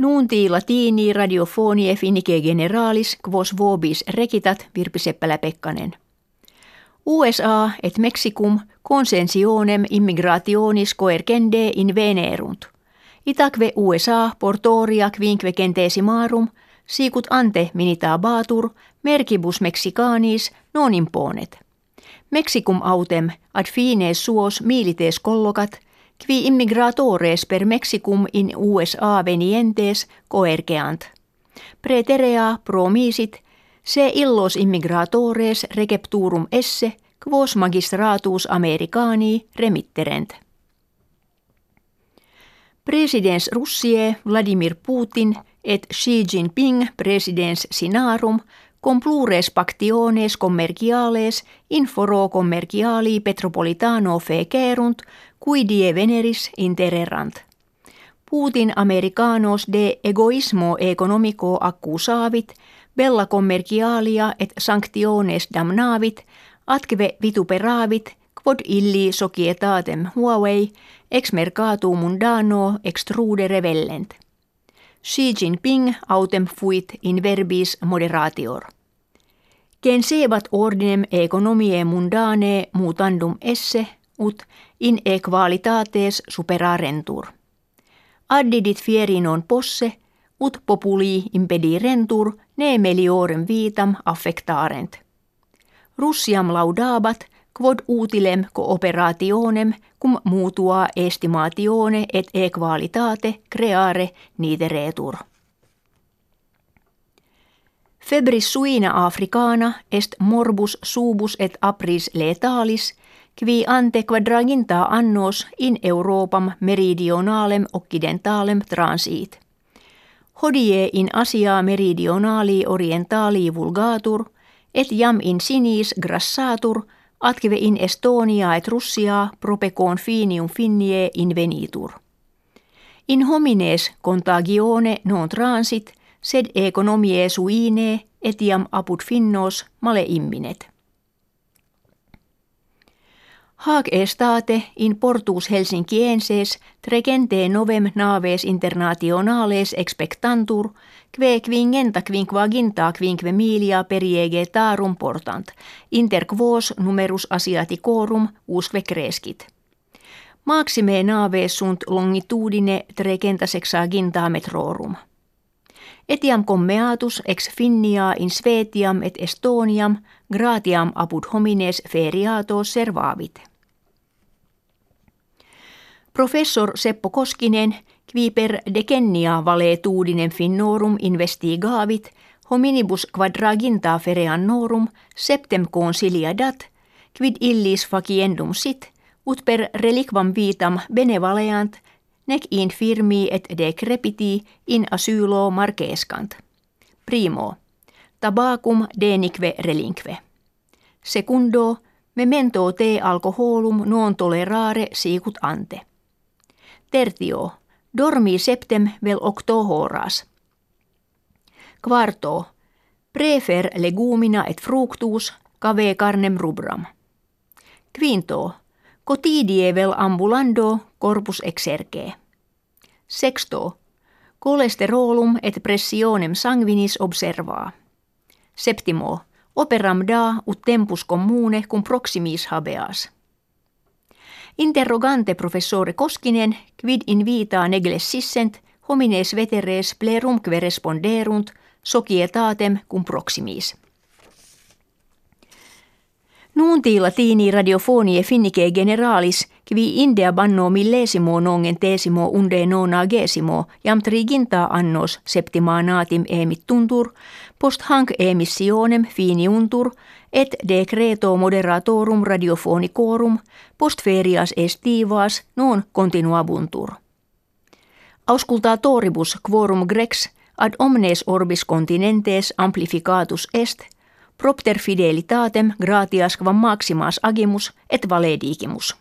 Nunti latini radiofonie finike generalis quos vobis rekitat Virpi Seppälä-Pekkanen. USA et Mexicum consensionem immigrationis coercende in venerunt. Itaque USA portoria quinque centesimarum sicut ante minita batur merkibus mexicanis non imponet. Mexicum autem ad fines suos milites collocat – qui immigratores per Mexicum in USA venientes coergeant. Preterea promisit se illos immigratores recepturum esse quos magistratus Americani remitterent. Presidens Russie Vladimir Putin et Xi Jinping presidens sinarum com plures pactiones commerciales inforo commerciali petropolitano fecerunt cui die veneris intererant. Putin americanos de egoismo economico accusavit, bella commercialia et sanctiones damnavit, atque vituperavit, quod illi societatem Huawei, ex mercatu mundano extrude revellent. Xi Jinping autem fuit in verbis moderatior. Gen sebat ordinem economiae mundane mutandum esse ut in equalitates superarentur. Addidit fieri non posse, ut populi impedirentur ne meliorem vitam affectarent. Russiam laudabat, quod utilem cooperationem cum mutua estimatione et equalitate creare nideretur. Febris suina africana est morbus subus et apris letalis – qui ante quadraginta annos in Europam meridionalem occidentalem transit. Hodie in Asia meridionali orientali vulgatur, et jam in sinis grassatur, atque in Estonia et Russia propecoon finium finnie invenitur. In homines contagione non transit, sed economie suine etiam apud finnos male imminet. Haag estate in portus Helsinkienses trecente novem naves internationales expectantur, kve quingenta quinquaginta quinque milia periege tarum portant, inter quos numerus asiaticorum usque crescit. Maxime naves sunt longitudine trecenta sexaginta metrorum. Etiam commeatus ex Finnia in Svetiam et Estoniam gratiam apud homines feriato servavit. Professor Seppo Koskinen, qui per decennia valetuudinem finnorum investigavit, hominibus quadraginta fereannorum septem consilia dat, quid illis faciendum sit, ut per reliquam vitam benevaleant, nec infirmi et decrepiti in asylo marquescant. Primo, tabacum denique relinque. Secundo, memento te alcoholum non tolerare sicut ante. Tertio, dormi septem vel octo horas. Quarto, prefer legumina et fructus cave carnem rubram. Quinto, cotidie vel ambulando corpus exerge. Sexto, cholesterolum et pressionem sanguinis observaa. Septimo, operam da ut tempus commune cum proximis habeas. Interrogante professore Koskinen, quid in vita neglessissent, homines veteres plerumque responderunt, societatem cum proximis. Nunti latini radiofonie finnike generalis, qui indea banno millesimo nongen tesimo unde nona gesimo, jam triginta annos septima natim emit tuntur, post hanc emissionem finiuntur, et decreto moderatorum radiofonicorum post ferias estivas non continuabuntur. Auscultatoribus quorum grex ad omnes orbis continentes amplificatus est, propter fidelitatem gratias quam maximas agimus et valedigimus.